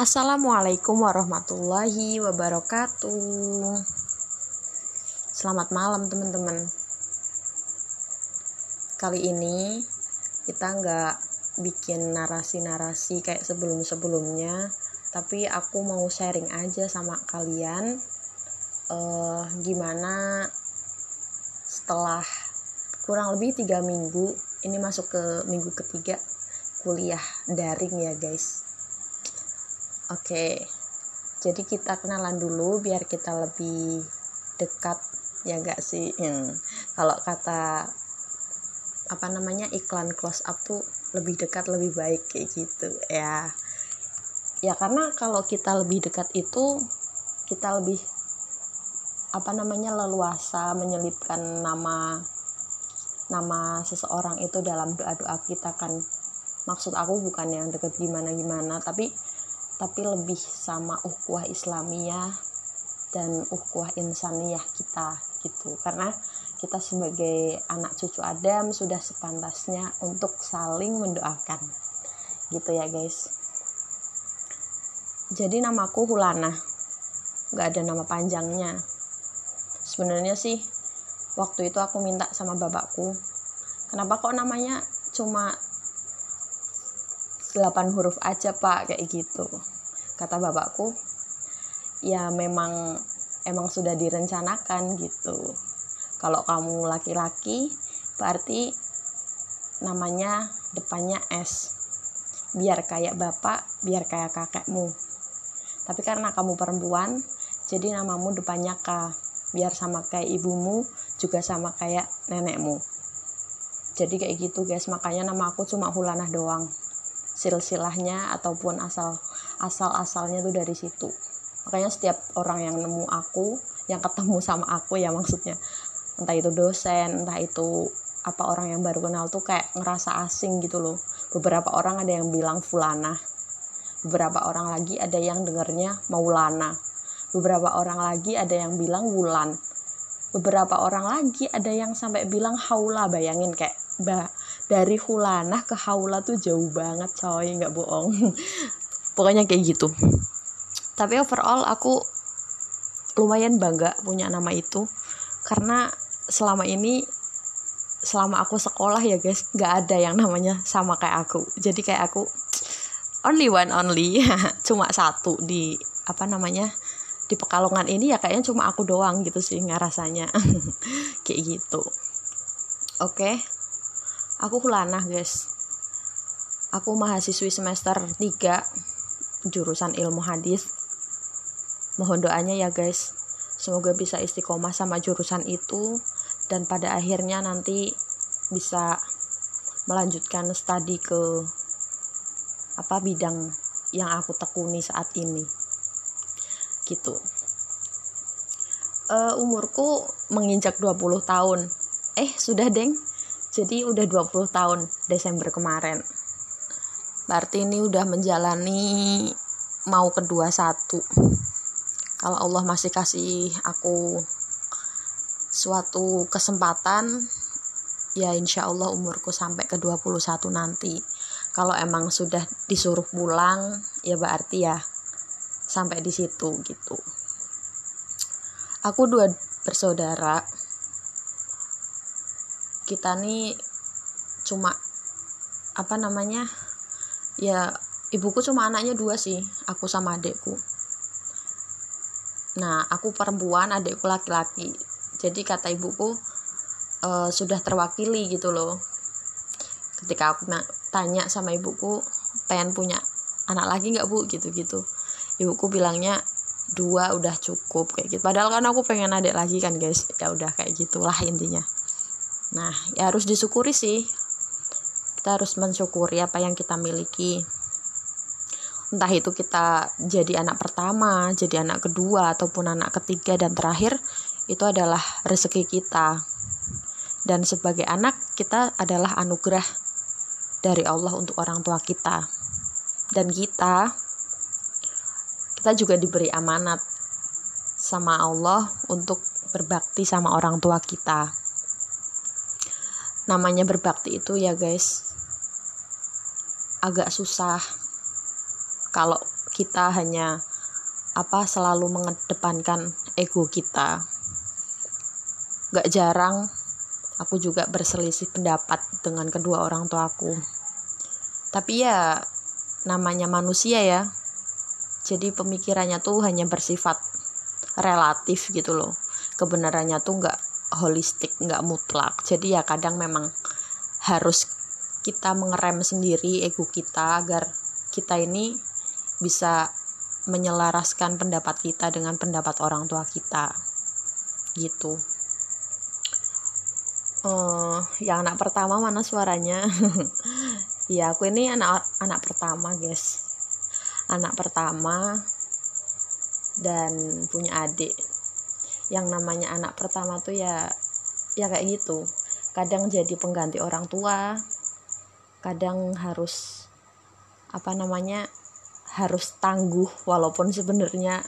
Assalamualaikum warahmatullahi wabarakatuh. Selamat malam, teman-teman. Kali ini kita nggak bikin narasi-narasi kayak sebelum-sebelumnya, tapi aku mau sharing aja sama kalian uh, gimana setelah kurang lebih tiga minggu ini masuk ke minggu ketiga kuliah daring ya guys Oke, jadi kita kenalan dulu biar kita lebih dekat ya enggak sih? Hmm. Kalau kata apa namanya iklan close up tuh lebih dekat lebih baik kayak gitu ya. Ya karena kalau kita lebih dekat itu kita lebih apa namanya leluasa menyelipkan nama nama seseorang itu dalam doa-doa kita kan maksud aku bukan yang deket gimana gimana tapi tapi lebih sama ukhuwah Islamiyah dan ukhuwah insaniyah kita gitu. Karena kita sebagai anak cucu Adam sudah sepantasnya untuk saling mendoakan gitu ya guys. Jadi namaku Hulana. Nggak ada nama panjangnya. Sebenarnya sih waktu itu aku minta sama bapakku kenapa kok namanya cuma 8 huruf aja pak kayak gitu. Kata bapakku ya memang emang sudah direncanakan gitu. Kalau kamu laki-laki berarti namanya depannya S. Biar kayak bapak biar kayak kakekmu. Tapi karena kamu perempuan jadi namamu depannya K. Biar sama kayak ibumu juga sama kayak nenekmu. Jadi kayak gitu guys. Makanya nama aku cuma Hulanah doang silsilahnya ataupun asal asal asalnya tuh dari situ. Makanya setiap orang yang nemu aku yang ketemu sama aku ya maksudnya entah itu dosen entah itu apa orang yang baru kenal tuh kayak ngerasa asing gitu loh. Beberapa orang ada yang bilang fulana beberapa orang lagi ada yang dengernya maulana beberapa orang lagi ada yang bilang wulan beberapa orang lagi ada yang sampai bilang haula bayangin kayak bah dari Hulanah ke Haula tuh jauh banget coy. Nggak bohong. Pokoknya kayak gitu. Tapi overall aku lumayan bangga punya nama itu. Karena selama ini selama aku sekolah ya guys nggak ada yang namanya sama kayak aku. Jadi kayak aku only one only. Cuma satu di apa namanya di Pekalongan ini ya kayaknya cuma aku doang gitu sih nggak rasanya kayak gitu. Oke. okay aku Hulanah guys. Aku mahasiswi semester 3 jurusan ilmu hadis. Mohon doanya ya guys. Semoga bisa istiqomah sama jurusan itu dan pada akhirnya nanti bisa melanjutkan studi ke apa bidang yang aku tekuni saat ini. Gitu. Uh, umurku menginjak 20 tahun. Eh sudah deng jadi udah 20 tahun Desember kemarin. Berarti ini udah menjalani mau kedua satu. Kalau Allah masih kasih aku suatu kesempatan ya insya Allah umurku sampai ke 21 nanti. Kalau emang sudah disuruh pulang ya berarti ya sampai di situ gitu. Aku dua bersaudara kita nih cuma apa namanya ya ibuku cuma anaknya dua sih aku sama adekku nah aku perempuan adekku laki-laki. Jadi kata ibuku e, sudah terwakili gitu loh. Ketika aku tanya sama ibuku pengen punya anak lagi nggak bu? gitu gitu ibuku bilangnya dua udah cukup kayak gitu. Padahal kan aku pengen adik lagi kan guys. Ya udah kayak gitulah intinya Nah, ya harus disyukuri sih. Kita harus mensyukuri apa yang kita miliki. Entah itu kita jadi anak pertama, jadi anak kedua, ataupun anak ketiga dan terakhir, itu adalah rezeki kita. Dan sebagai anak, kita adalah anugerah dari Allah untuk orang tua kita. Dan kita, kita juga diberi amanat sama Allah untuk berbakti sama orang tua kita namanya berbakti itu ya guys. Agak susah kalau kita hanya apa selalu mengedepankan ego kita. Gak jarang aku juga berselisih pendapat dengan kedua orang tuaku. Tapi ya namanya manusia ya. Jadi pemikirannya tuh hanya bersifat relatif gitu loh. Kebenarannya tuh nggak holistik nggak mutlak. Jadi ya kadang memang harus kita mengerem sendiri ego kita agar kita ini bisa menyelaraskan pendapat kita dengan pendapat orang tua kita. Gitu. Uh, yang anak pertama mana suaranya? Ya aku ini anak anak pertama guys. Anak pertama dan punya adik yang namanya anak pertama tuh ya ya kayak gitu. Kadang jadi pengganti orang tua kadang harus apa namanya harus tangguh walaupun sebenarnya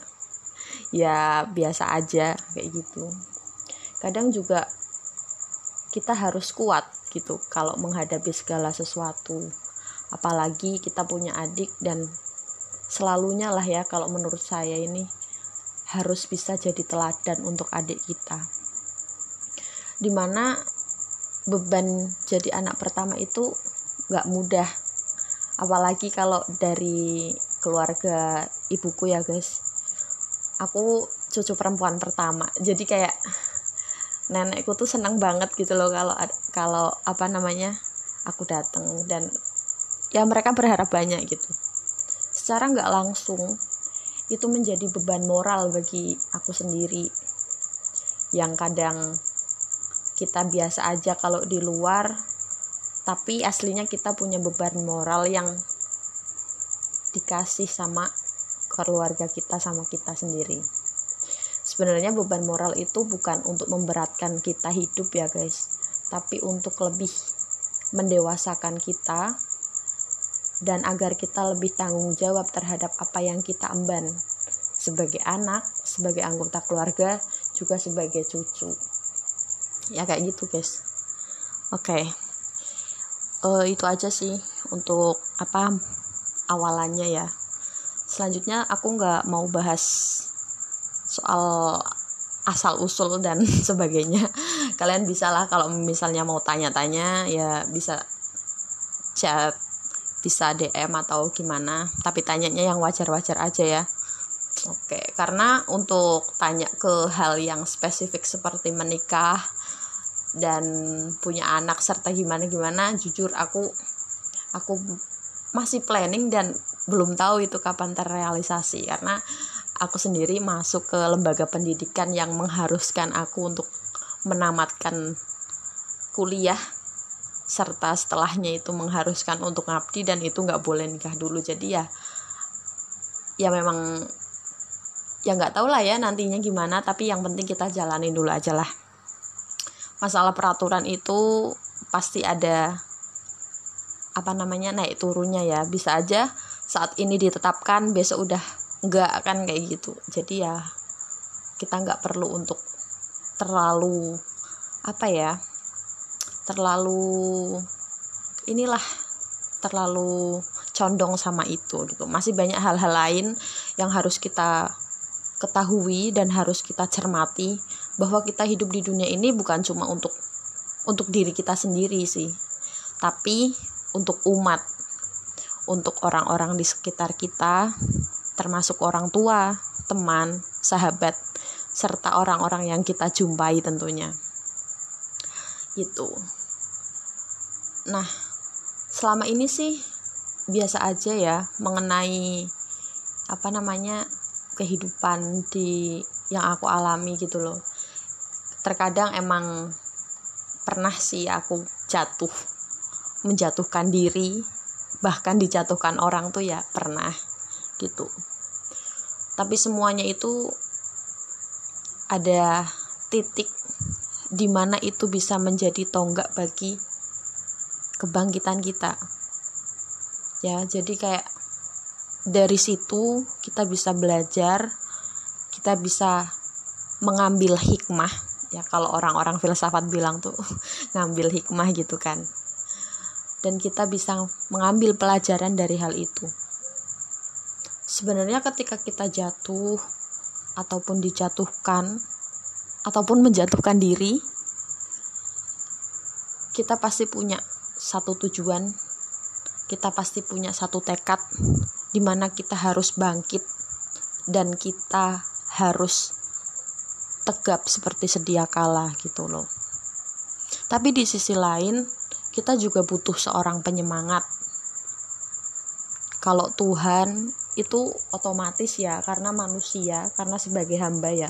ya biasa aja kayak gitu. Kadang juga kita harus kuat gitu kalau menghadapi segala sesuatu. Apalagi kita punya adik dan selalunya lah ya kalau menurut saya ini harus bisa jadi teladan untuk adik kita. Di mana beban jadi anak pertama itu gak mudah. Apalagi kalau dari keluarga ibuku ya guys. Aku cucu perempuan pertama. Jadi kayak nenekku tuh senang banget gitu loh kalau kalau apa namanya aku datang dan ya mereka berharap banyak gitu. Secara nggak langsung itu menjadi beban moral bagi aku sendiri. Yang kadang kita biasa aja kalau di luar tapi aslinya kita punya beban moral yang dikasih sama keluarga kita sama kita sendiri. Sebenarnya beban moral itu bukan untuk memberatkan kita hidup ya guys tapi untuk lebih mendewasakan kita dan agar kita lebih tanggung jawab terhadap apa yang kita emban sebagai anak, sebagai anggota keluarga, juga sebagai cucu. Ya kayak gitu, guys. Oke. Okay. Uh, itu aja sih untuk apa awalannya ya. Selanjutnya aku nggak mau bahas soal asal usul dan sebagainya kalian bisa lah kalau misalnya mau tanya-tanya ya bisa chat bisa DM atau gimana. Tapi tanyanya yang wajar-wajar aja ya. Oke karena untuk tanya ke hal yang spesifik seperti menikah dan punya anak serta gimana gimana jujur aku aku masih planning dan belum tahu itu kapan terrealisasi. Karena aku sendiri masuk ke lembaga pendidikan yang mengharuskan aku untuk menamatkan kuliah serta setelahnya itu mengharuskan untuk ngabdi dan itu nggak boleh nikah dulu. Jadi ya ya memang ya nggak tahu lah ya nantinya gimana tapi yang penting kita jalanin dulu aja lah. Masalah peraturan itu pasti ada apa namanya naik turunnya ya. Bisa aja saat ini ditetapkan besok udah nggak akan kayak gitu. Jadi ya kita nggak perlu untuk terlalu apa ya terlalu inilah terlalu condong sama itu gitu masih banyak hal-hal lain yang harus kita ketahui dan harus kita cermati bahwa kita hidup di dunia ini bukan cuma untuk untuk diri kita sendiri sih tapi untuk umat untuk orang-orang di sekitar kita termasuk orang tua, teman, sahabat, serta orang-orang yang kita jumpai tentunya. Itu. Nah, selama ini sih biasa aja ya mengenai apa namanya kehidupan di yang aku alami gitu loh. Terkadang emang pernah sih aku jatuh menjatuhkan diri bahkan dijatuhkan orang tuh ya pernah gitu tapi semuanya itu ada titik di mana itu bisa menjadi tonggak bagi kebangkitan kita. Ya jadi kayak dari situ kita bisa belajar kita bisa mengambil hikmah. Ya kalau orang-orang filsafat bilang tuh ngambil hikmah gitu kan. Dan kita bisa mengambil pelajaran dari hal itu. Sebenarnya ketika kita jatuh ataupun dijatuhkan ataupun menjatuhkan diri kita pasti punya satu tujuan kita pasti punya satu tekad di mana kita harus bangkit dan kita harus tegap seperti sedia kala gitu loh. Tapi di sisi lain, kita juga butuh seorang penyemangat. Kalau Tuhan itu otomatis ya, karena manusia, karena sebagai hamba ya,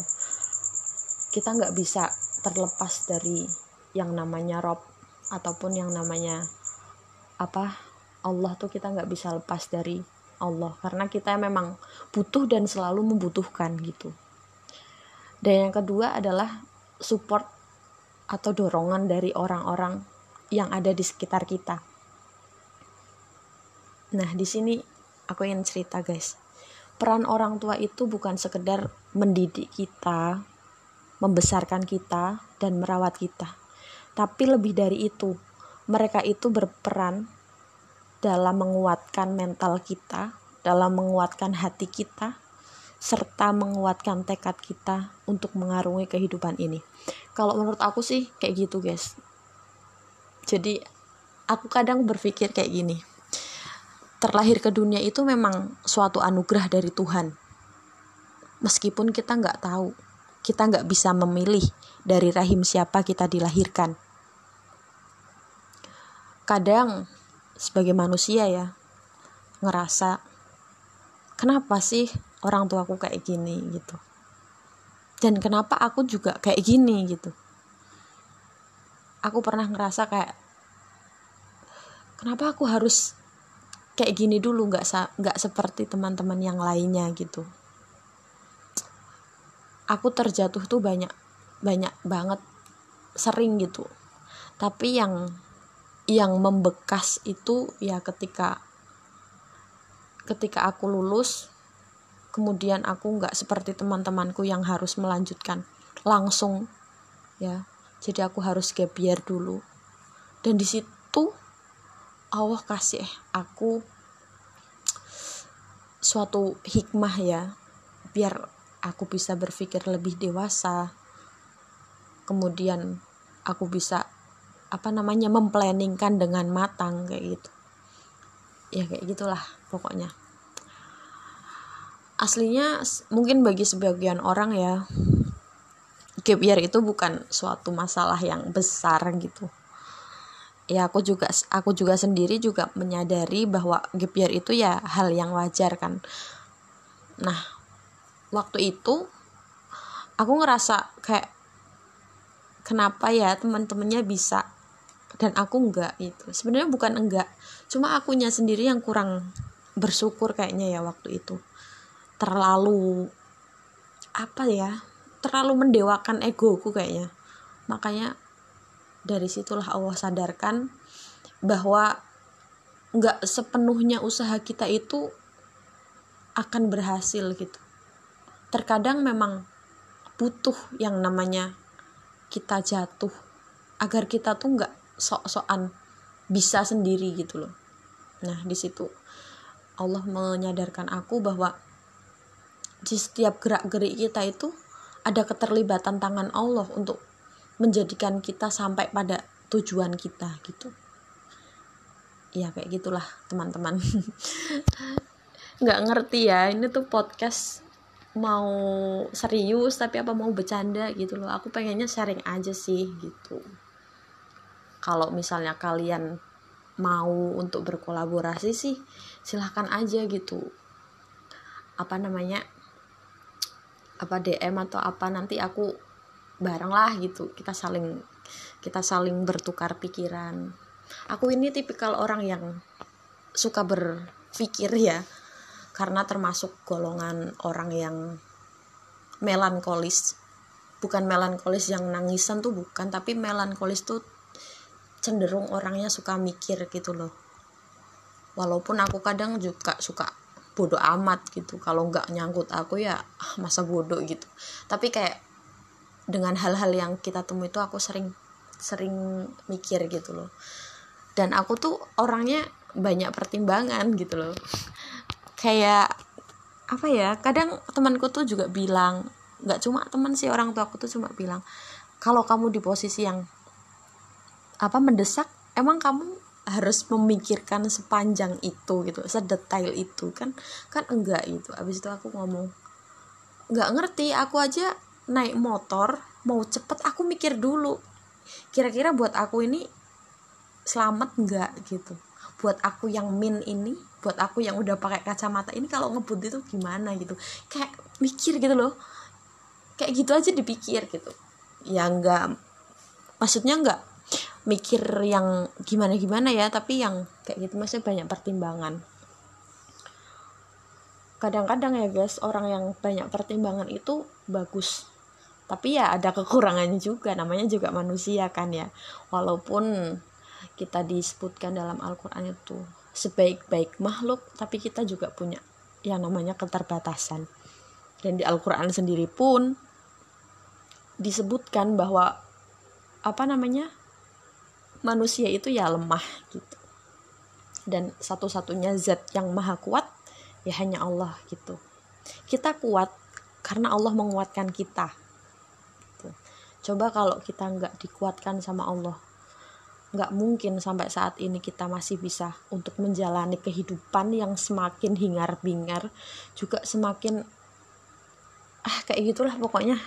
kita nggak bisa terlepas dari yang namanya Rob ataupun yang namanya apa Allah tuh kita nggak bisa lepas dari Allah. Karena kita memang butuh dan selalu membutuhkan gitu. Dan yang kedua adalah support atau dorongan dari orang-orang yang ada di sekitar kita. Nah di sini aku ingin cerita guys. Peran orang tua itu bukan sekedar mendidik kita membesarkan kita dan merawat kita tapi lebih dari itu mereka itu berperan dalam menguatkan mental kita, dalam menguatkan hati kita, serta menguatkan tekad kita untuk mengarungi kehidupan ini. Kalau menurut aku sih kayak gitu, guys. Jadi aku kadang berpikir kayak gini. Terlahir ke dunia itu memang suatu anugerah dari Tuhan. Meskipun kita nggak tahu, kita nggak bisa memilih dari rahim siapa kita dilahirkan. Kadang sebagai manusia ya ngerasa kenapa sih orang tuaku kayak gini gitu? Dan kenapa aku juga kayak gini gitu? Aku pernah ngerasa kayak kenapa aku harus kayak gini dulu? Nggak nggak seperti teman-teman yang lainnya gitu aku terjatuh tuh banyak banyak banget sering gitu. Tapi yang yang membekas itu ya ketika ketika aku lulus kemudian aku nggak seperti teman-temanku yang harus melanjutkan langsung ya. Jadi aku harus gap year dulu. Dan di situ Allah kasih aku suatu hikmah ya biar aku bisa berpikir lebih dewasa. Kemudian aku bisa apa namanya memplanningkan dengan matang kayak gitu. Ya kayak gitulah pokoknya. Aslinya mungkin bagi sebagian orang ya gap itu bukan suatu masalah yang besar gitu. Ya aku juga aku juga sendiri juga menyadari bahwa gap itu ya hal yang wajar kan. Nah waktu itu aku ngerasa kayak kenapa ya teman-temannya bisa dan aku enggak itu sebenarnya bukan enggak cuma akunya sendiri yang kurang bersyukur kayaknya ya waktu itu. Terlalu apa ya terlalu mendewakan egoku kayaknya. Makanya dari situlah Allah sadarkan bahwa nggak sepenuhnya usaha kita itu akan berhasil gitu terkadang memang butuh yang namanya kita jatuh agar kita tuh nggak sok-sokan bisa sendiri gitu loh. Nah di situ Allah menyadarkan aku bahwa di setiap gerak-gerik kita itu ada keterlibatan tangan Allah untuk menjadikan kita sampai pada tujuan kita gitu. Ya kayak gitulah teman-teman. Nggak ngerti ya ini tuh podcast mau serius tapi apa mau bercanda gitu loh. Aku pengennya sharing aja sih gitu. Kalau misalnya kalian mau untuk berkolaborasi sih silahkan aja gitu. Apa namanya? Apa DM atau apa nanti aku bareng lah gitu. Kita saling kita saling bertukar pikiran. Aku ini tipikal orang yang suka berpikir ya karena termasuk golongan orang yang melankolis bukan melankolis yang nangisan tuh bukan tapi melankolis tuh cenderung orangnya suka mikir gitu loh. Walaupun aku kadang juga suka bodoh amat gitu kalau nggak nyangkut aku ya ah, masa bodoh gitu. Tapi kayak dengan hal-hal yang kita temui itu aku sering sering mikir gitu loh. Dan aku tuh orangnya banyak pertimbangan gitu loh kayak apa ya kadang temanku tuh juga bilang nggak cuma teman sih orang tua aku tuh cuma bilang kalau kamu di posisi yang apa mendesak emang kamu harus memikirkan sepanjang itu gitu sedetail itu kan? Kan enggak gitu. Abis itu aku ngomong nggak ngerti aku aja naik motor mau cepet aku mikir dulu. Kira-kira buat aku ini selamat nggak? Gitu buat aku yang min ini buat aku yang udah pakai kacamata ini kalau ngebut itu gimana gitu. Kayak mikir gitu loh. Kayak gitu aja dipikir gitu. Ya nggak maksudnya nggak mikir yang gimana gimana ya tapi yang kayak gitu masih banyak pertimbangan. Kadang-kadang ya guys orang yang banyak pertimbangan itu bagus. Tapi ya ada kekurangannya juga namanya juga manusia kan ya. Walaupun kita disebutkan dalam Al-Quran itu sebaik-baik makhluk tapi kita juga punya yang namanya keterbatasan. Dan di Al-Quran sendiri pun disebutkan bahwa apa namanya manusia itu ya lemah gitu. Dan satu-satunya zat yang maha kuat ya hanya Allah gitu. Kita kuat karena Allah menguatkan kita. Coba kalau kita nggak dikuatkan sama Allah nggak mungkin sampai saat ini kita masih bisa untuk menjalani kehidupan yang semakin hingar bingar juga semakin ah kayak gitulah pokoknya.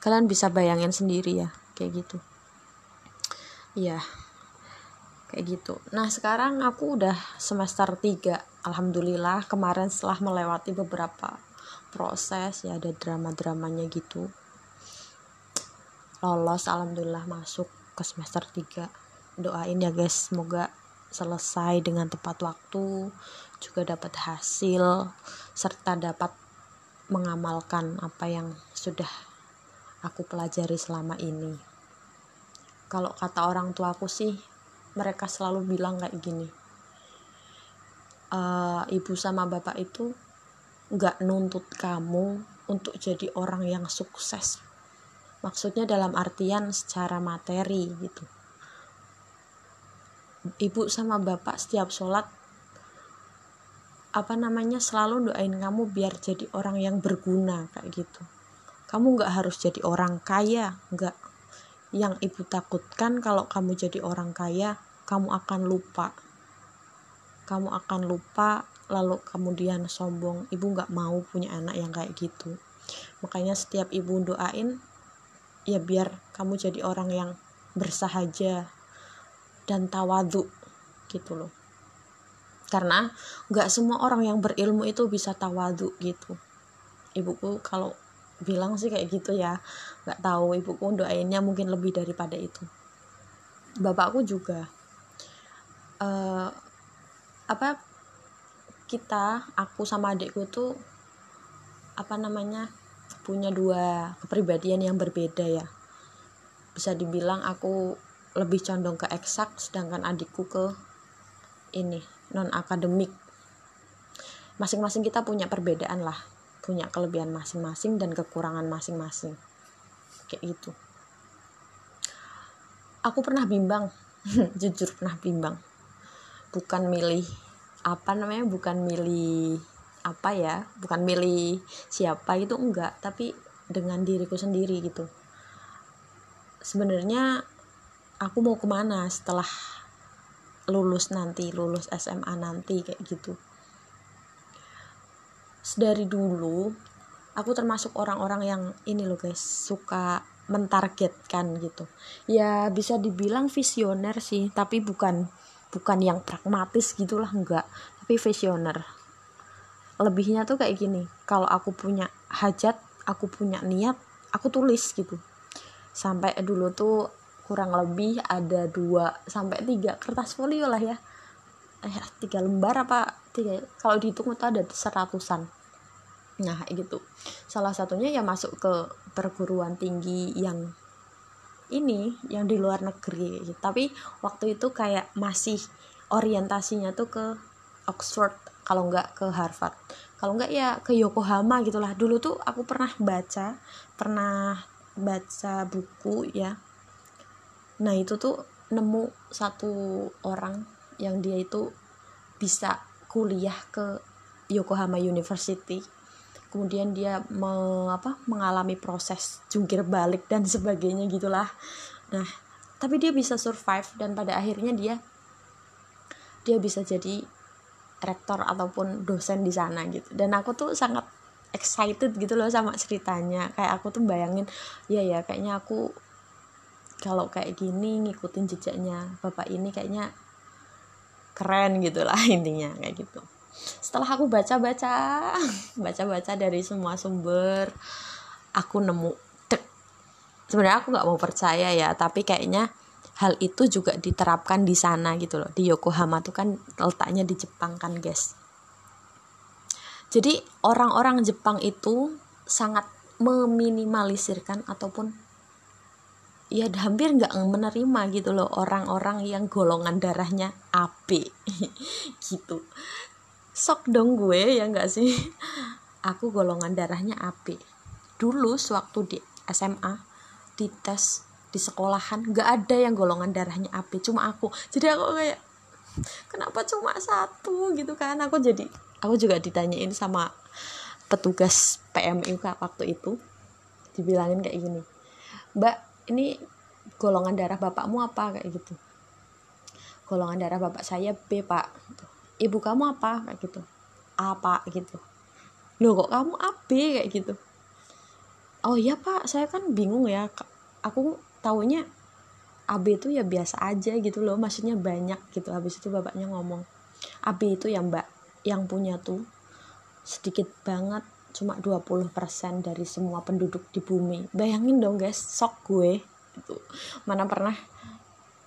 Kalian bisa bayangin sendiri ya kayak gitu. Iya kayak gitu. Nah sekarang aku udah semester 3 alhamdulillah kemarin setelah melewati beberapa proses ya ada drama-dramanya gitu. Lolos alhamdulillah masuk ke semester 3 doain ya guys. Semoga selesai dengan tepat waktu juga dapat hasil serta dapat mengamalkan apa yang sudah aku pelajari selama ini. Kalau kata orang tuaku sih mereka selalu bilang kayak gini e, ibu sama bapak itu nggak nuntut kamu untuk jadi orang yang sukses. Maksudnya dalam artian secara materi gitu ibu sama bapak setiap sholat apa namanya selalu doain kamu biar jadi orang yang berguna kayak gitu. Kamu nggak harus jadi orang kaya nggak. Yang ibu takutkan kalau kamu jadi orang kaya kamu akan lupa. Kamu akan lupa lalu kemudian sombong. Ibu nggak mau punya anak yang kayak gitu. Makanya setiap ibu doain ya biar kamu jadi orang yang bersahaja dan tawadu gitu loh. Karena nggak semua orang yang berilmu itu bisa tawadu gitu. Ibuku kalau bilang sih kayak gitu ya nggak tahu. Ibuku doainnya mungkin lebih daripada itu. Bapakku juga uh, apa kita aku sama adikku tuh apa namanya punya dua kepribadian yang berbeda ya. Bisa dibilang aku lebih condong ke eksak sedangkan adikku ke ini non akademik masing-masing kita punya perbedaan lah punya kelebihan masing-masing dan kekurangan masing-masing. Kayak gitu. Aku pernah bimbang jujur pernah bimbang. Bukan milih apa namanya bukan milih apa ya bukan milih siapa itu enggak. Tapi dengan diriku sendiri gitu. Sebenarnya aku mau ke mana setelah lulus nanti lulus SMA nanti kayak gitu. Dari dulu aku termasuk orang-orang yang ini loh guys suka mentargetkan gitu. Ya bisa dibilang visioner sih tapi bukan bukan yang pragmatis gitulah enggak. Tapi visioner. Lebihnya tuh kayak gini kalau aku punya hajat aku punya niat aku tulis gitu. Sampai dulu tuh kurang lebih ada dua sampai tiga kertas folio lah ya. Eh tiga lembar apa? Tiga kalau dihitung itu ada seratusan. Nah gitu. Salah satunya ya masuk ke perguruan tinggi yang ini yang di luar negeri. Tapi waktu itu kayak masih orientasinya tuh ke Oxford kalau nggak ke Harvard. Kalau nggak ya ke Yokohama gitulah. Dulu tuh aku pernah baca pernah baca buku ya nah itu tuh nemu satu orang yang dia itu bisa kuliah ke Yokohama University. Kemudian dia me, apa mengalami proses jungkir balik dan sebagainya gitulah. Nah tapi dia bisa survive dan pada akhirnya dia dia bisa jadi rektor ataupun dosen di sana gitu. Dan aku tuh sangat excited gitu loh sama ceritanya. Kayak aku tuh bayangin ya ya kayaknya aku kalau kayak gini ngikutin jejaknya bapak ini kayaknya keren gitu lah intinya kayak gitu. Setelah aku baca-baca baca-baca dari semua sumber aku nemu sebenarnya aku nggak mau percaya ya tapi kayaknya hal itu juga diterapkan di sana gitu loh. Di Yokohama tuh kan letaknya di Jepang kan guys. Jadi orang-orang Jepang itu sangat meminimalisirkan ataupun ya hampir nggak menerima gitu loh orang-orang yang golongan darahnya AB gitu. Sok dong gue ya nggak sih? Aku golongan darahnya AB dulu sewaktu di SMA di tes di sekolahan nggak ada yang golongan darahnya AB cuma aku. Jadi aku kayak kenapa cuma satu gitu kan? Aku jadi aku juga ditanyain sama petugas PMI waktu itu. Dibilangin kayak gini mbak ini golongan darah bapakmu apa? Kayak gitu. Golongan darah bapak saya B pak. Ibu kamu apa? Kayak gitu. A pak. Gitu. Loh kok kamu AB kayak gitu. Oh iya pak. Saya kan bingung ya. Aku taunya AB itu ya biasa aja gitu loh. Maksudnya banyak gitu. Habis itu bapaknya ngomong AB itu ya mbak. Yang punya tuh sedikit banget cuma 20% dari semua penduduk di bumi. Bayangin dong guys sok gue gitu mana pernah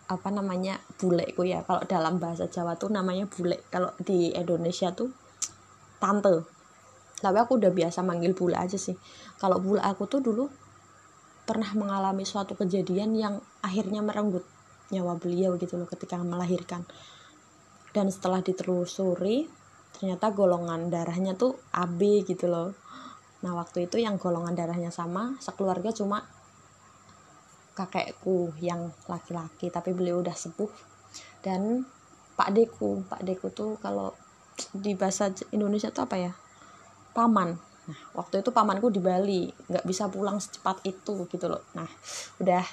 apa namanya buleku ya. Kalau dalam bahasa Jawa tuh namanya bule. Kalau di Indonesia tuh tante. Tapi aku udah biasa manggil bule aja sih. Kalau bule aku tuh dulu pernah mengalami suatu kejadian yang akhirnya merenggut nyawa beliau gitu loh ketika melahirkan. Dan setelah ditelusuri ternyata golongan darahnya tuh AB gitu loh. Nah waktu itu yang golongan darahnya sama sekeluarga cuma kakekku yang laki-laki tapi beliau udah sepuh dan pak deku pak deku tuh kalau di bahasa Indonesia tuh apa ya? Paman. Nah waktu itu pamanku di Bali nggak bisa pulang secepat itu gitu loh. Nah udah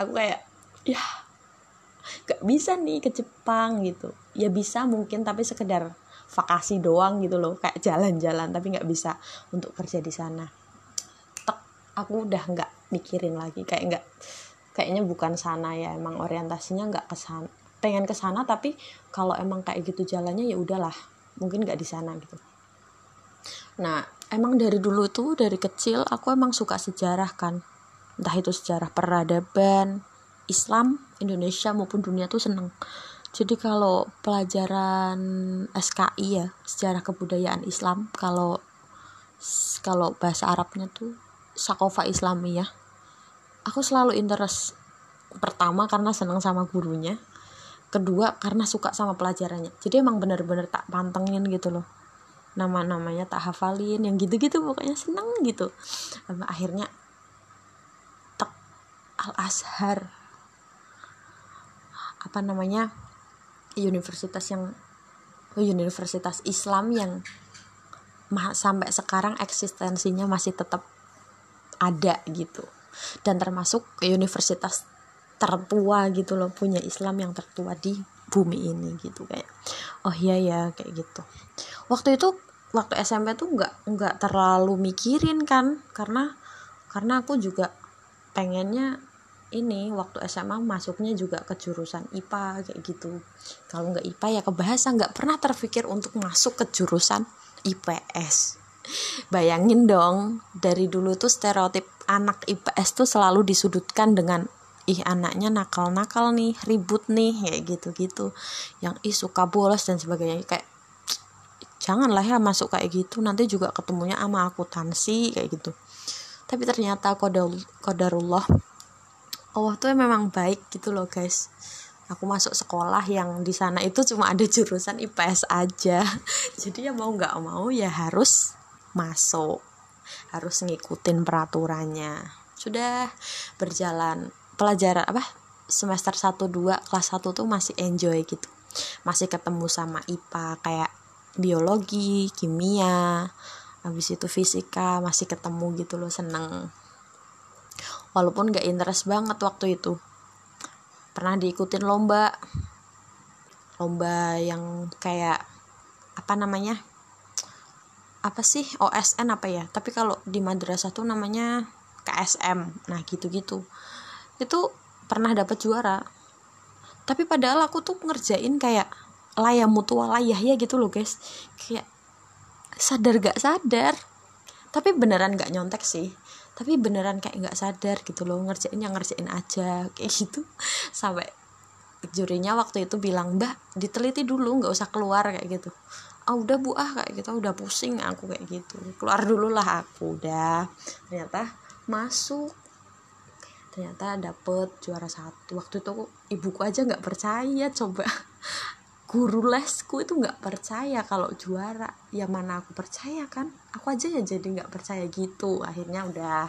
aku kayak ya nggak bisa nih ke Jepang gitu. Ya bisa mungkin tapi sekedar vakasi doang gitu loh kayak jalan-jalan tapi nggak bisa untuk kerja di sana. Tek, aku udah nggak mikirin lagi kayak nggak kayaknya bukan sana ya emang orientasinya nggak ke sana pengen ke sana tapi kalau emang kayak gitu jalannya ya udahlah mungkin nggak di sana gitu. Nah emang dari dulu tuh dari kecil aku emang suka sejarah kan. Entah itu sejarah peradaban Islam Indonesia maupun dunia tuh seneng jadi kalau pelajaran SKI ya sejarah kebudayaan Islam kalau kalau bahasa Arabnya tuh Sakofa Islamiyah. Aku selalu interest pertama karena seneng sama gurunya kedua karena suka sama pelajarannya. Jadi emang bener-bener tak pantengin gitu loh. Nama-namanya tak hafalin yang gitu-gitu pokoknya seneng gitu. Sampai akhirnya tek al azhar apa namanya universitas yang universitas Islam yang sampai sekarang eksistensinya masih tetap ada gitu. Dan termasuk universitas tertua gitu loh punya Islam yang tertua di bumi ini gitu kayak oh iya ya kayak gitu. Waktu itu waktu SMP tuh nggak nggak terlalu mikirin kan karena karena aku juga pengennya ini waktu SMA masuknya juga ke jurusan IPA kayak gitu. Kalau nggak IPA ya ke bahasa nggak pernah terpikir untuk masuk ke jurusan IPS bayangin dong dari dulu tuh stereotip anak IPS tuh selalu disudutkan dengan ih anaknya nakal-nakal nih ribut nih kayak gitu-gitu. Yang ih suka bolos dan sebagainya. Kayak janganlah ya masuk kayak gitu nanti juga ketemunya sama akuntansi kayak gitu. Tapi ternyata kodarullah Allah tuh memang baik gitu loh guys. Aku masuk sekolah yang di sana itu cuma ada jurusan IPS aja. Jadi ya mau nggak mau ya harus masuk harus ngikutin peraturannya. Sudah berjalan pelajaran apa semester 1 2 kelas 1 tuh masih enjoy gitu. Masih ketemu sama IPA kayak biologi kimia habis itu fisika masih ketemu gitu loh seneng walaupun gak interest banget waktu itu. Pernah diikutin lomba. Lomba yang kayak apa namanya apa sih OSN apa ya? Tapi kalau di madrasah tuh namanya KSM nah gitu-gitu. Itu pernah dapat juara. Tapi padahal aku tuh ngerjain kayak layah mutua layah ya gitu loh guys. Kayak sadar gak sadar. Tapi beneran gak nyontek sih tapi beneran kayak gak sadar gitu loh ngerjain yang ngerjain aja kayak gitu. Sampai jurinya waktu itu bilang mbak diteliti dulu nggak usah keluar kayak gitu. Ah udah bu ah kayak gitu. Udah pusing aku kayak gitu. Keluar dulu lah aku udah. Ternyata masuk. Ternyata dapet juara satu. Waktu itu ibuku aja nggak percaya coba guru lesku itu nggak percaya kalau juara. Ya mana aku percaya kan? Aku aja ya jadi nggak percaya gitu. Akhirnya udah.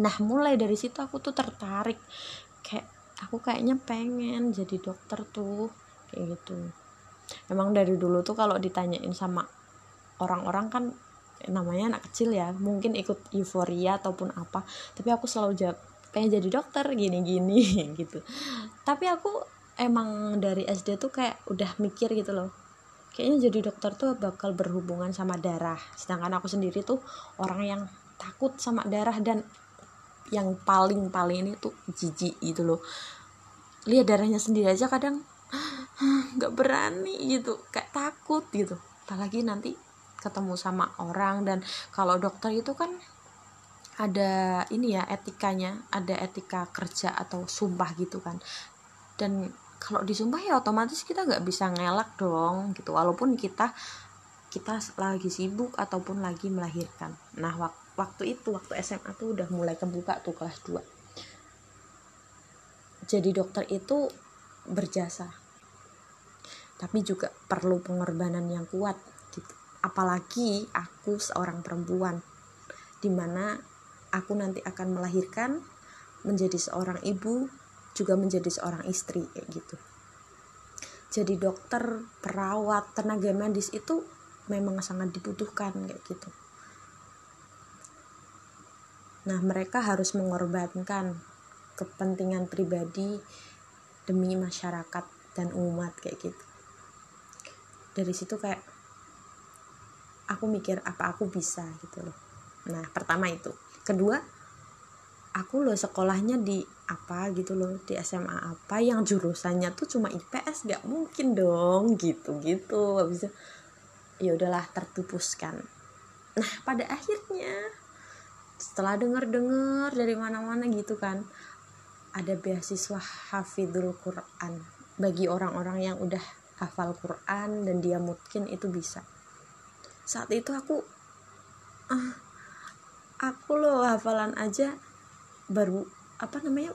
Nah mulai dari situ aku tuh tertarik. Kayak aku kayaknya pengen jadi dokter tuh. Kayak gitu. Emang dari dulu tuh kalau ditanyain sama orang-orang kan namanya anak kecil ya mungkin ikut euforia ataupun apa. Tapi aku selalu jawab pengen jadi dokter gini-gini gitu. Tapi aku emang dari SD tuh kayak udah mikir gitu loh. Kayaknya jadi dokter tuh bakal berhubungan sama darah. Sedangkan aku sendiri tuh orang yang takut sama darah dan yang paling paling ini tuh jijik gitu loh. Lihat darahnya sendiri aja kadang nggak berani gitu kayak takut gitu. Apalagi nanti ketemu sama orang dan kalau dokter itu kan ada ini ya etikanya ada etika kerja atau sumpah gitu kan dan kalau disumpah ya otomatis kita nggak bisa ngelak dong gitu. Walaupun kita kita lagi sibuk ataupun lagi melahirkan. Nah wak waktu itu waktu SMA tuh udah mulai kebuka tuh kelas 2 jadi dokter itu berjasa. Tapi juga perlu pengorbanan yang kuat gitu. Apalagi aku seorang perempuan di mana aku nanti akan melahirkan menjadi seorang ibu juga menjadi seorang istri kayak gitu. Jadi dokter perawat tenaga medis itu memang sangat dibutuhkan kayak gitu. Nah mereka harus mengorbankan kepentingan pribadi demi masyarakat dan umat kayak gitu. Dari situ kayak aku mikir apa aku bisa gitu loh. Nah pertama itu. Kedua aku loh sekolahnya di apa gitu loh di SMA apa yang jurusannya tuh cuma IPS gak mungkin dong gitu gitu habis ya udahlah tertupuskan. Nah pada akhirnya setelah denger dengar dari mana-mana gitu kan ada beasiswa hafidul Quran. Bagi orang-orang yang udah hafal Quran dan dia mungkin itu bisa. Saat itu aku ah aku loh hafalan aja baru apa namanya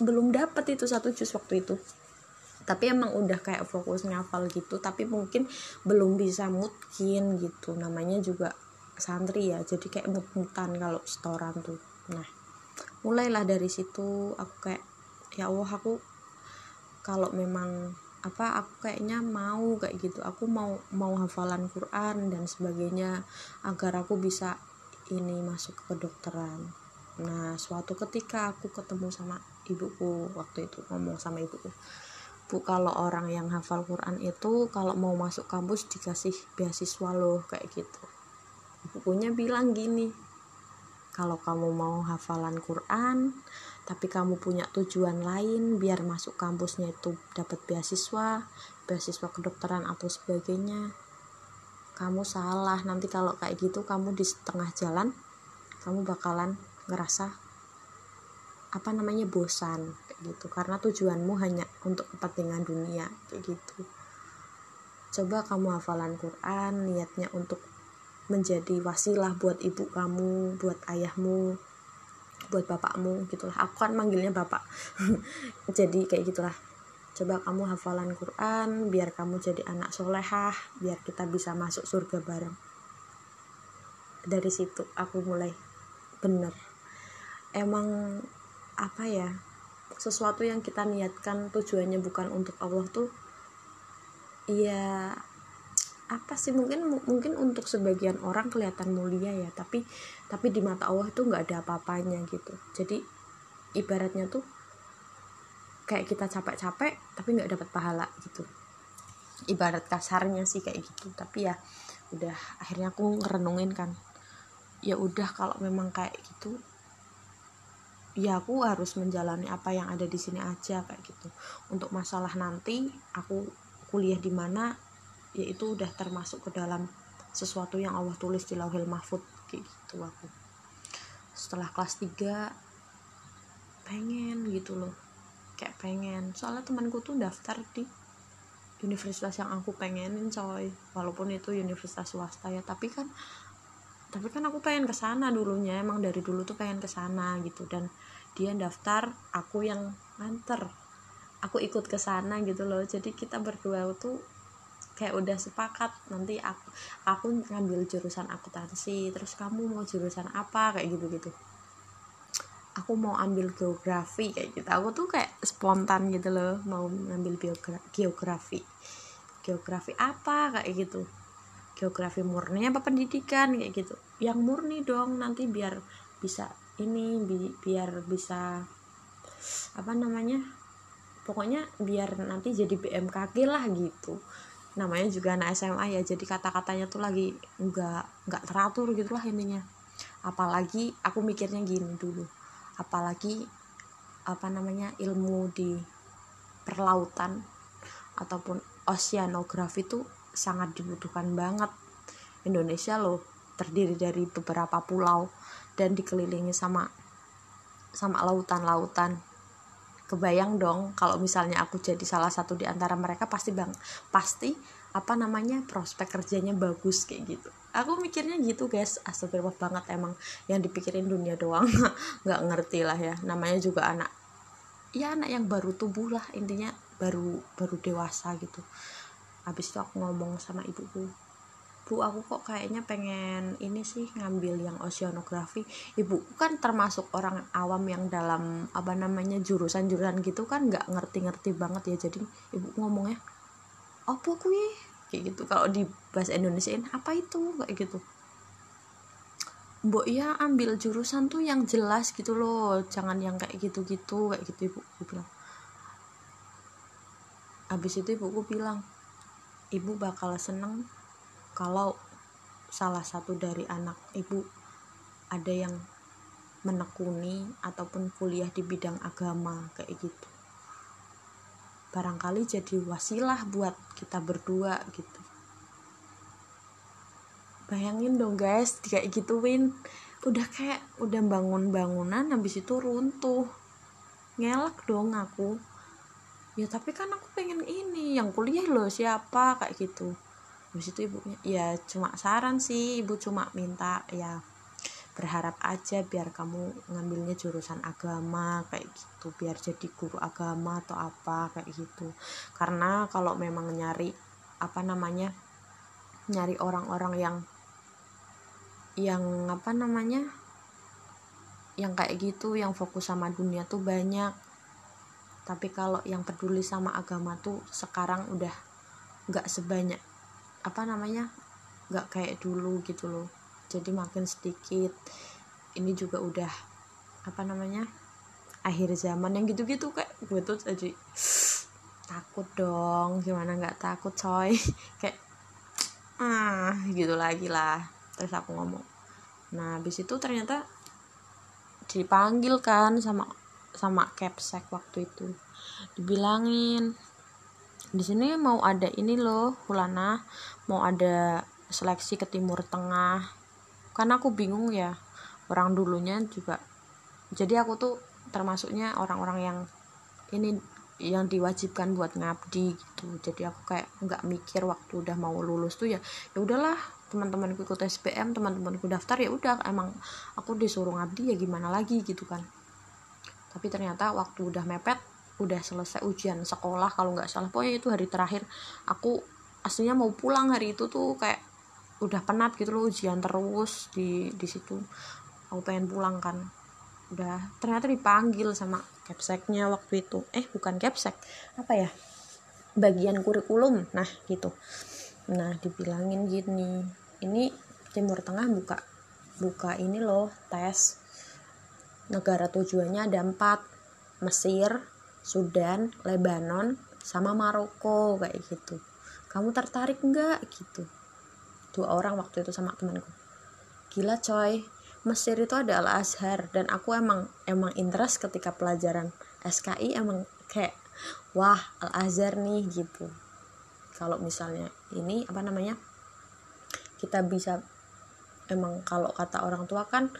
belum dapat itu satu jus waktu itu. Tapi emang udah kayak fokus ngafal gitu tapi mungkin belum bisa mungkin gitu. Namanya juga santri ya jadi kayak mut-mutan kalau setoran tuh. Nah mulailah dari situ aku kayak ya Allah aku kalau memang apa aku kayaknya mau kayak gitu. Aku mau mau hafalan Quran dan sebagainya agar aku bisa ini masuk ke kedokteran nah suatu ketika aku ketemu sama ibuku waktu itu ngomong sama ibuku bu kalau orang yang hafal Quran itu kalau mau masuk kampus dikasih beasiswa loh kayak gitu. Ibukunya bilang gini kalau kamu mau hafalan Quran tapi kamu punya tujuan lain biar masuk kampusnya itu dapat beasiswa beasiswa kedokteran atau sebagainya kamu salah. Nanti kalau kayak gitu kamu di setengah jalan kamu bakalan ngerasa apa namanya bosan kayak gitu. Karena tujuanmu hanya untuk kepentingan dunia kayak gitu. Coba kamu hafalan Quran niatnya untuk menjadi wasilah buat ibu kamu buat ayahmu buat bapakmu gitulah. Aku kan manggilnya bapak. Jadi kayak gitulah. Coba kamu hafalan Quran biar kamu jadi anak solehah biar kita bisa masuk surga bareng. Dari situ aku mulai bener emang apa ya sesuatu yang kita niatkan tujuannya bukan untuk Allah tuh iya apa sih mungkin mungkin untuk sebagian orang kelihatan mulia ya tapi tapi di mata Allah itu nggak ada apa-apanya gitu. Jadi ibaratnya tuh kayak kita capek-capek tapi nggak dapat pahala gitu. Ibarat kasarnya sih kayak gitu tapi ya udah akhirnya aku ngerenungin kan ya udah kalau memang kayak gitu ya aku harus menjalani apa yang ada di sini aja kayak gitu. Untuk masalah nanti aku kuliah di mana yaitu udah termasuk ke dalam sesuatu yang Allah tulis di lauhil mahfud kayak gitu aku. Setelah kelas 3 pengen gitu loh. Kayak pengen. Soalnya temanku tuh daftar di universitas yang aku pengenin coy. Walaupun itu universitas swasta ya tapi kan tapi kan aku pengen ke sana dulunya. Emang dari dulu tuh pengen ke sana gitu. Dan dia daftar aku yang nganter. Aku ikut ke sana gitu loh. Jadi kita berdua tuh kayak udah sepakat nanti aku aku ngambil jurusan akuntansi terus kamu mau jurusan apa? Kayak gitu gitu aku mau ambil geografi kayak gitu. Aku tuh kayak spontan gitu loh mau ngambil geografi. Geografi apa? Kayak gitu. Geografi murni apa pendidikan? Kayak gitu. Yang murni dong nanti biar bisa ini bi biar bisa apa namanya pokoknya biar nanti jadi BMKG lah gitu. Namanya juga anak SMA ya jadi kata-katanya tuh lagi nggak nggak teratur gitulah intinya apalagi aku mikirnya gini dulu apalagi apa namanya ilmu di perlautan ataupun oceanografi itu sangat dibutuhkan banget. Indonesia loh terdiri dari beberapa pulau dan dikelilingi sama sama lautan-lautan. Kebayang dong kalau misalnya aku jadi salah satu di antara mereka pasti bang pasti apa namanya prospek kerjanya bagus kayak gitu. Aku mikirnya gitu guys. Astagfirullah banget emang yang dipikirin dunia doang. Nggak ngerti lah ya. Namanya juga anak ya anak yang baru tubuh lah intinya baru baru dewasa gitu. Habis itu aku ngomong sama ibuku bu aku kok kayaknya pengen ini sih ngambil yang oceanografi ibu kan termasuk orang awam yang dalam apa namanya jurusan-jurusan gitu kan nggak ngerti-ngerti banget ya. Jadi ibu ngomongnya apa kuy kayak gitu. Kalau di bahasa Indonesiain apa itu? Kayak gitu. Mbok ya ambil jurusan tuh yang jelas gitu loh. Jangan yang kayak gitu-gitu. Kayak gitu ibu. Bilang. Habis itu ibuku bilang ibu bakal seneng kalau salah satu dari anak ibu ada yang menekuni ataupun kuliah di bidang agama kayak gitu. Barangkali jadi wasilah buat kita berdua gitu. Bayangin dong guys kayak gituin udah kayak udah bangun bangunan habis itu runtuh. Ngelak dong aku. Ya tapi kan aku pengen ini yang kuliah loh siapa kayak gitu habis itu ibunya ya cuma saran sih ibu cuma minta ya berharap aja biar kamu ngambilnya jurusan agama kayak gitu. Biar jadi guru agama atau apa kayak gitu. Karena kalau memang nyari apa namanya nyari orang-orang yang yang apa namanya yang kayak gitu yang fokus sama dunia tuh banyak. Tapi kalau yang peduli sama agama tuh sekarang udah nggak sebanyak apa namanya nggak kayak dulu gitu loh. Jadi makin sedikit ini juga udah apa namanya akhir zaman yang gitu-gitu kayak gue tuh jadi takut dong gimana nggak takut coy. Kayak ah gitu lagi lah. Terus aku ngomong nah habis itu ternyata dipanggil kan sama sama capsek waktu itu. Dibilangin di sini mau ada ini loh Hulana. Mau ada seleksi ke Timur Tengah. Karena aku bingung ya orang dulunya juga. Jadi aku tuh termasuknya orang-orang yang ini yang diwajibkan buat ngabdi gitu. Jadi aku kayak nggak mikir waktu udah mau lulus tuh ya ya udahlah. Teman-temanku ikut SPM teman-temanku daftar ya udah. Emang aku disuruh ngabdi ya gimana lagi gitu kan. Tapi ternyata waktu udah mepet udah selesai ujian sekolah kalau nggak salah. Pokoknya itu hari terakhir. Aku aslinya mau pulang hari itu tuh kayak udah penat gitu loh ujian terus di di situ. Aku pengen pulang kan. Udah ternyata dipanggil sama capseknya waktu itu. Eh bukan capsek. Apa ya? Bagian kurikulum. Nah gitu. Nah dibilangin gini ini Timur Tengah buka buka ini loh tes. Negara tujuannya ada empat Mesir Sudan Lebanon sama Maroko kayak gitu. Kamu tertarik nggak? Gitu. Dua orang waktu itu sama temanku. Gila coy. Mesir itu ada Al Azhar dan aku emang emang interest ketika pelajaran SKI emang kayak wah Al Azhar nih gitu. Kalau misalnya ini apa namanya kita bisa emang kalau kata orang tua kan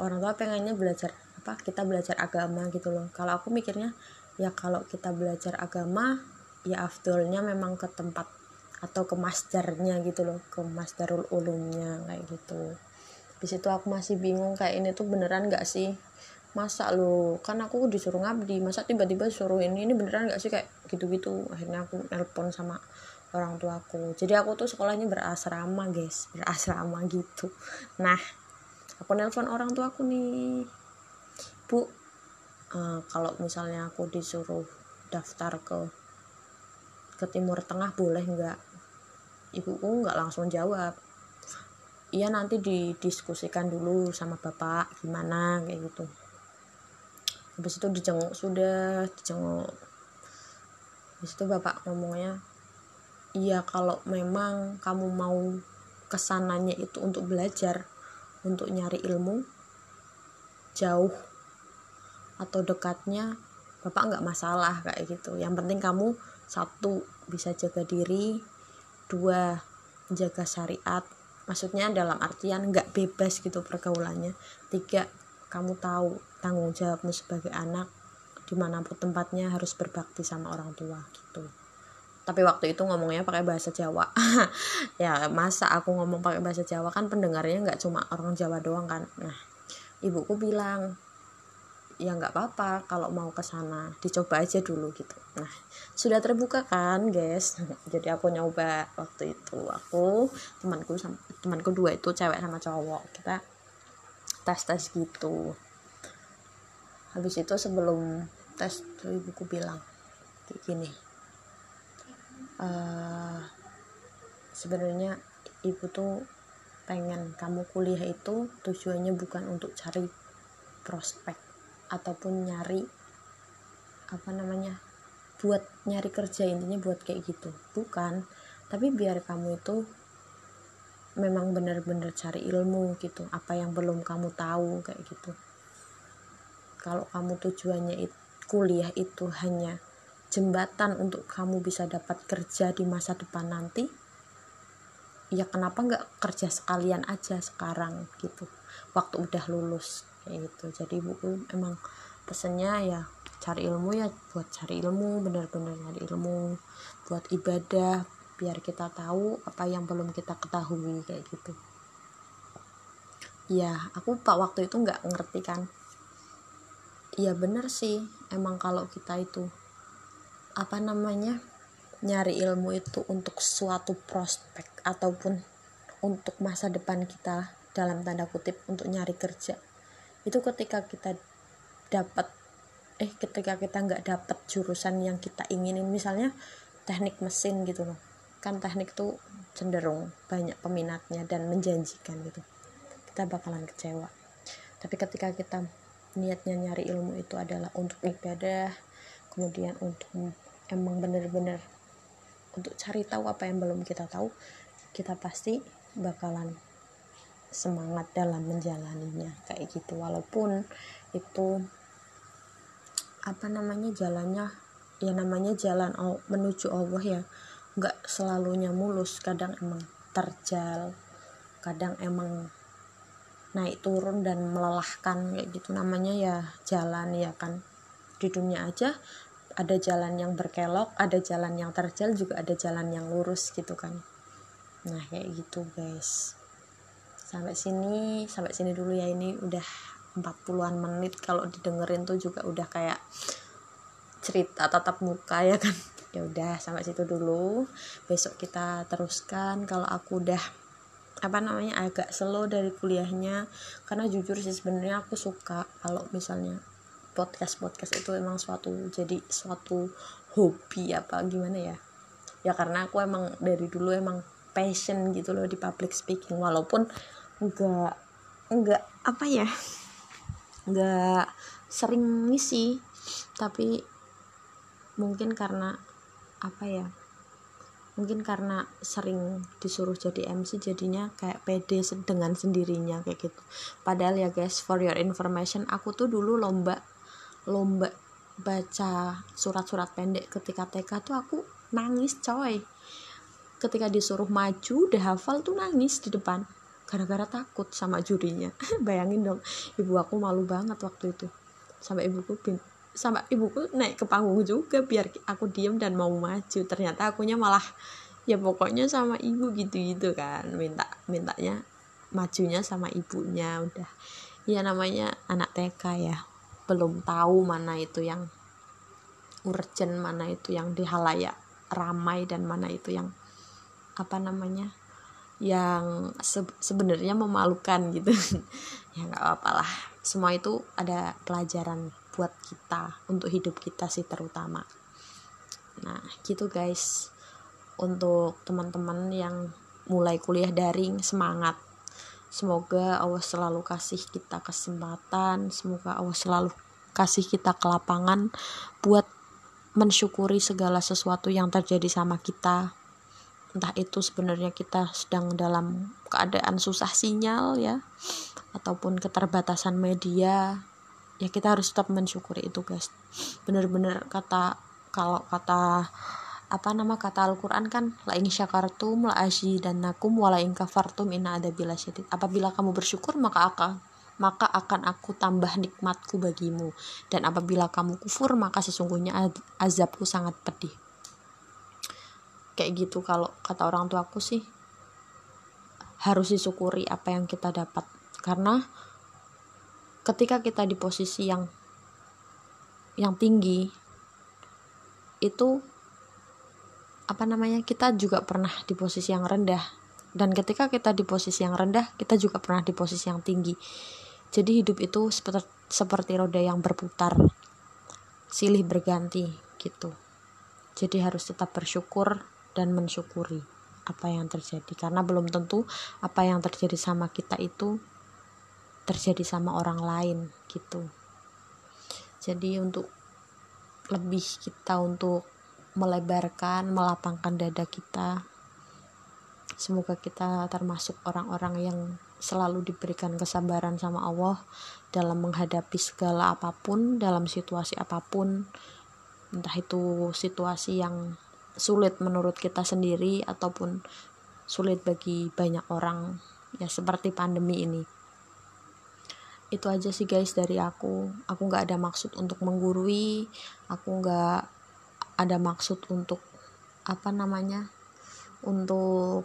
orang tua pengennya belajar apa kita belajar agama gitu loh. Kalau aku mikirnya ya kalau kita belajar agama ya afdolnya memang ke tempat atau ke masdarnya gitu loh ke masdarul ulumnya kayak gitu. Di situ aku masih bingung kayak ini tuh beneran gak sih? Masa lo kan aku disuruh ngabdi masa tiba-tiba suruh ini ini beneran gak sih? Kayak gitu-gitu akhirnya aku nelpon sama orang tua aku jadi aku tuh sekolahnya berasrama guys berasrama gitu. Nah aku nelpon orang tua aku nih. Bu uh, kalau misalnya aku disuruh daftar ke ke Timur Tengah boleh nggak? Ibuku nggak langsung jawab. Iya nanti didiskusikan dulu sama bapak gimana kayak gitu. Habis itu dijenguk sudah dijenguk. Habis itu bapak ngomongnya iya kalau memang kamu mau ke sananya itu untuk belajar untuk nyari ilmu jauh atau dekatnya bapak nggak masalah kayak gitu. Yang penting kamu satu bisa jaga diri dua menjaga syariat. Maksudnya dalam artian nggak bebas gitu pergaulannya. Tiga kamu tahu tanggung jawabmu sebagai anak di mana pun tempatnya harus berbakti sama orang tua gitu. Tapi waktu itu ngomongnya pakai bahasa Jawa. Ya masa aku ngomong pakai bahasa Jawa kan pendengarnya nggak cuma orang Jawa doang kan? Nah ibuku bilang ya nggak apa-apa kalau mau ke sana dicoba aja dulu gitu. Nah sudah terbuka kan guys? Jadi aku nyoba waktu itu. Aku temanku sama temanku dua itu cewek sama cowok. Kita tes tes gitu. Habis itu sebelum tes ibuku bilang kayak gini uh, sebenarnya ibu tuh pengen kamu kuliah itu tujuannya bukan untuk cari prospek ataupun nyari apa namanya buat nyari kerja intinya buat kayak gitu. Bukan tapi biar kamu itu memang benar-benar cari ilmu gitu apa yang belum kamu tahu kayak gitu. Kalau kamu tujuannya itu, kuliah itu hanya jembatan untuk kamu bisa dapat kerja di masa depan nanti ya kenapa nggak kerja sekalian aja sekarang gitu. Waktu udah lulus kayak gitu. Jadi buku emang pesennya ya cari ilmu ya buat cari ilmu benar-benar cari ilmu buat ibadah biar kita tahu apa yang belum kita ketahui kayak gitu. Ya aku pak waktu itu nggak ngerti kan. Ya bener sih emang kalau kita itu apa namanya nyari ilmu itu untuk suatu prospek ataupun untuk masa depan kita dalam tanda kutip untuk nyari kerja. Itu ketika kita dapat eh ketika kita nggak dapat jurusan yang kita inginin misalnya teknik mesin gitu loh. Kan teknik tuh cenderung banyak peminatnya dan menjanjikan gitu. Kita bakalan kecewa. Tapi ketika kita niatnya nyari ilmu itu adalah untuk ibadah kemudian untuk emang bener-bener untuk cari tahu apa yang belum kita tahu kita pasti bakalan semangat dalam menjalaninya kayak gitu. Walaupun itu apa namanya jalannya ya namanya jalan menuju Allah ya nggak selalunya mulus. Kadang emang terjal kadang emang naik turun dan melelahkan kayak gitu. Namanya ya jalan ya kan. Di dunia aja ada jalan yang berkelok ada jalan yang terjal juga ada jalan yang lurus gitu kan. Nah kayak gitu guys. Sampai sini sampai sini dulu ya. Ini udah 40-an menit. Kalau didengerin tuh juga udah kayak cerita tatap muka ya kan. Ya udah sampai situ dulu. Besok kita teruskan. Kalau aku udah apa namanya agak slow dari kuliahnya. Karena jujur sih sebenarnya aku suka kalau misalnya podcast podcast itu emang suatu jadi suatu hobi apa gimana ya? Ya karena aku emang dari dulu emang passion gitu loh di public speaking walaupun enggak enggak apa ya enggak sering ngisi tapi mungkin karena apa ya mungkin karena sering disuruh jadi MC jadinya kayak pede dengan sendirinya kayak gitu. Padahal ya guys for your information aku tuh dulu lomba lomba baca surat-surat pendek ketika TK tuh aku nangis coy. Ketika disuruh maju udah hafal tuh nangis di depan. Gara-gara takut sama jurinya. Bayangin dong ibu aku malu banget waktu itu. Sampai ibuku sama ibuku naik ke panggung juga biar aku diem dan mau maju. Ternyata akunya malah ya pokoknya sama ibu gitu-gitu kan. Minta mintanya majunya sama ibunya udah. Ya namanya anak TK ya belum tahu mana itu yang urgent mana itu yang dihalayak ramai dan mana itu yang apa namanya yang se sebenarnya memalukan gitu. Ya nggak apa-apa lah. Semua itu ada pelajaran buat kita untuk hidup kita sih terutama. Nah gitu guys. Untuk teman-teman yang mulai kuliah daring semangat semoga Allah selalu kasih kita kesempatan semoga Allah selalu kasih kita kelapangan buat mensyukuri segala sesuatu yang terjadi sama kita. Entah itu sebenarnya kita sedang dalam keadaan susah sinyal ya ataupun keterbatasan media ya kita harus tetap mensyukuri itu guys. Bener-bener kata kalau kata apa nama kata Al-Quran kan? La in syakartum la dan nakum wala in kafartum inna bila syadid. Apabila kamu bersyukur maka akan maka akan aku tambah nikmatku bagimu. Dan apabila kamu kufur maka sesungguhnya azabku sangat pedih. Kayak gitu kalau kata orang tua aku sih. Harus disyukuri apa yang kita dapat. Karena ketika kita di posisi yang yang tinggi itu apa namanya kita juga pernah di posisi yang rendah. Dan ketika kita di posisi yang rendah kita juga pernah di posisi yang tinggi. Jadi hidup itu seperti seperti roda yang berputar silih berganti gitu. Jadi harus tetap bersyukur dan mensyukuri apa yang terjadi. Karena belum tentu apa yang terjadi sama kita itu terjadi sama orang lain gitu. Jadi untuk lebih kita untuk melebarkan melapangkan dada kita. Semoga kita termasuk orang-orang yang selalu diberikan kesabaran sama Allah dalam menghadapi segala apa pun dalam situasi apa pun. Entah itu situasi yang sulit menurut kita sendiri ataupun sulit bagi banyak orang ya seperti pandemi ini. Itu aja sih guys dari aku. Aku nggak ada maksud untuk menggurui aku nggak ada maksud untuk apa namanya untuk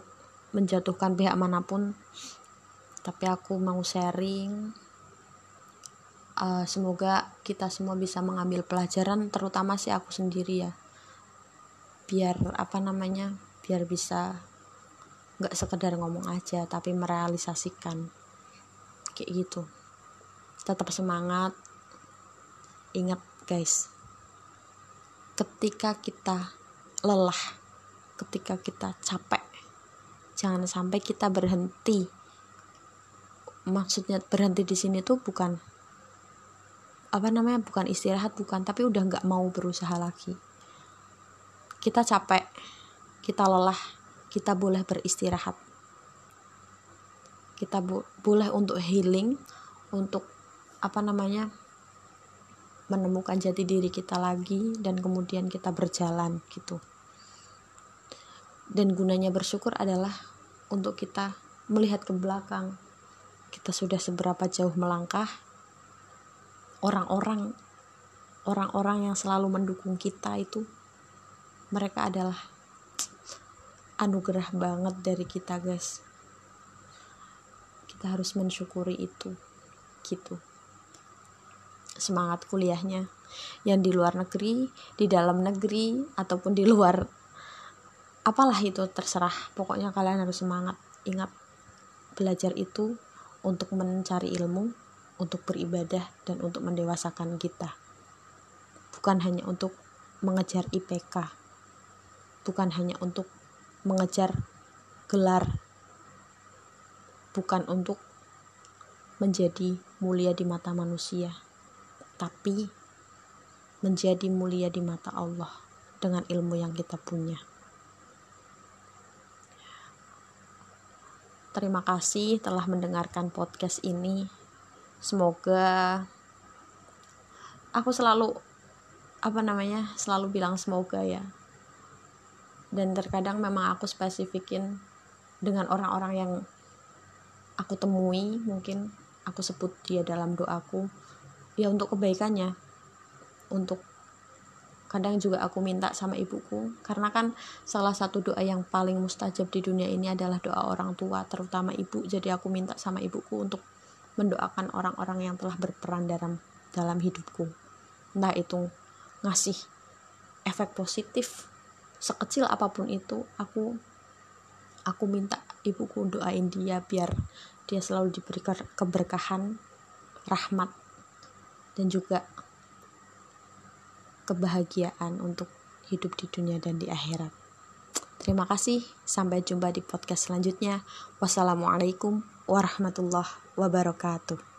menjatuhkan pihak mana pun. Tapi aku mau sharing uh, semoga kita semua bisa mengambil pelajaran terutama sih aku sendiri ya. Biar apa namanya biar bisa nggak sekedar ngomong aja tapi merealisasikan. Kayak gitu. Tetap semangat. Ingat guys ketika kita lelah ketika kita capek jangan sampai kita berhenti. Maksudnya berhenti di sini tuh bukan apa namanya bukan istirahat bukan tapi udah nggak mau berusaha lagi. Kita capek kita lelah kita boleh beristirahat. Kita bo boleh untuk healing untuk apa namanya menemukan jati diri kita lagi dan kemudian kita berjalan gitu. Dan gunanya bersyukur adalah untuk kita melihat ke belakang kita sudah seberapa jauh melangkah. Orang-orang orang-orang yang selalu mendukung kita itu mereka adalah anugerah banget dari kita guys. Kita harus mensyukuri itu gitu semangat kuliahnya. Yang di luar negeri di dalam negeri ataupun di luar apalah itu terserah. Pokoknya kalian harus semangat. Ingat belajar itu untuk mencari ilmu untuk beribadah dan untuk mendewasakan kita. Bukan hanya untuk mengejar IPK bukan hanya untuk mengejar gelar. Bukan untuk menjadi mulia di mata manusia tapi menjadi mulia di mata Allah dengan ilmu yang kita punya Terima kasih telah mendengarkan podcast ini. Semoga aku selalu apa namanya? selalu bilang semoga ya. Dan terkadang memang aku spesifikin dengan orang-orang yang aku temui, mungkin aku sebut dia dalam doaku ya untuk kebaikannya. Untuk kadang juga aku minta sama ibuku karena kan salah satu doa yang paling mustajab di dunia ini adalah doa orang tua terutama ibu. Jadi aku minta sama ibuku untuk mendoakan orang-orang yang telah berperan dalam dalam hidupku. Entah itu ngasih efek positif sekecil apa pun itu aku aku minta ibuku doain dia biar dia selalu diberi keberkahan rahmat dan juga kebahagiaan untuk hidup di dunia dan di akhirat. Terima kasih, sampai jumpa di podcast selanjutnya. Wassalamualaikum warahmatullahi wabarakatuh.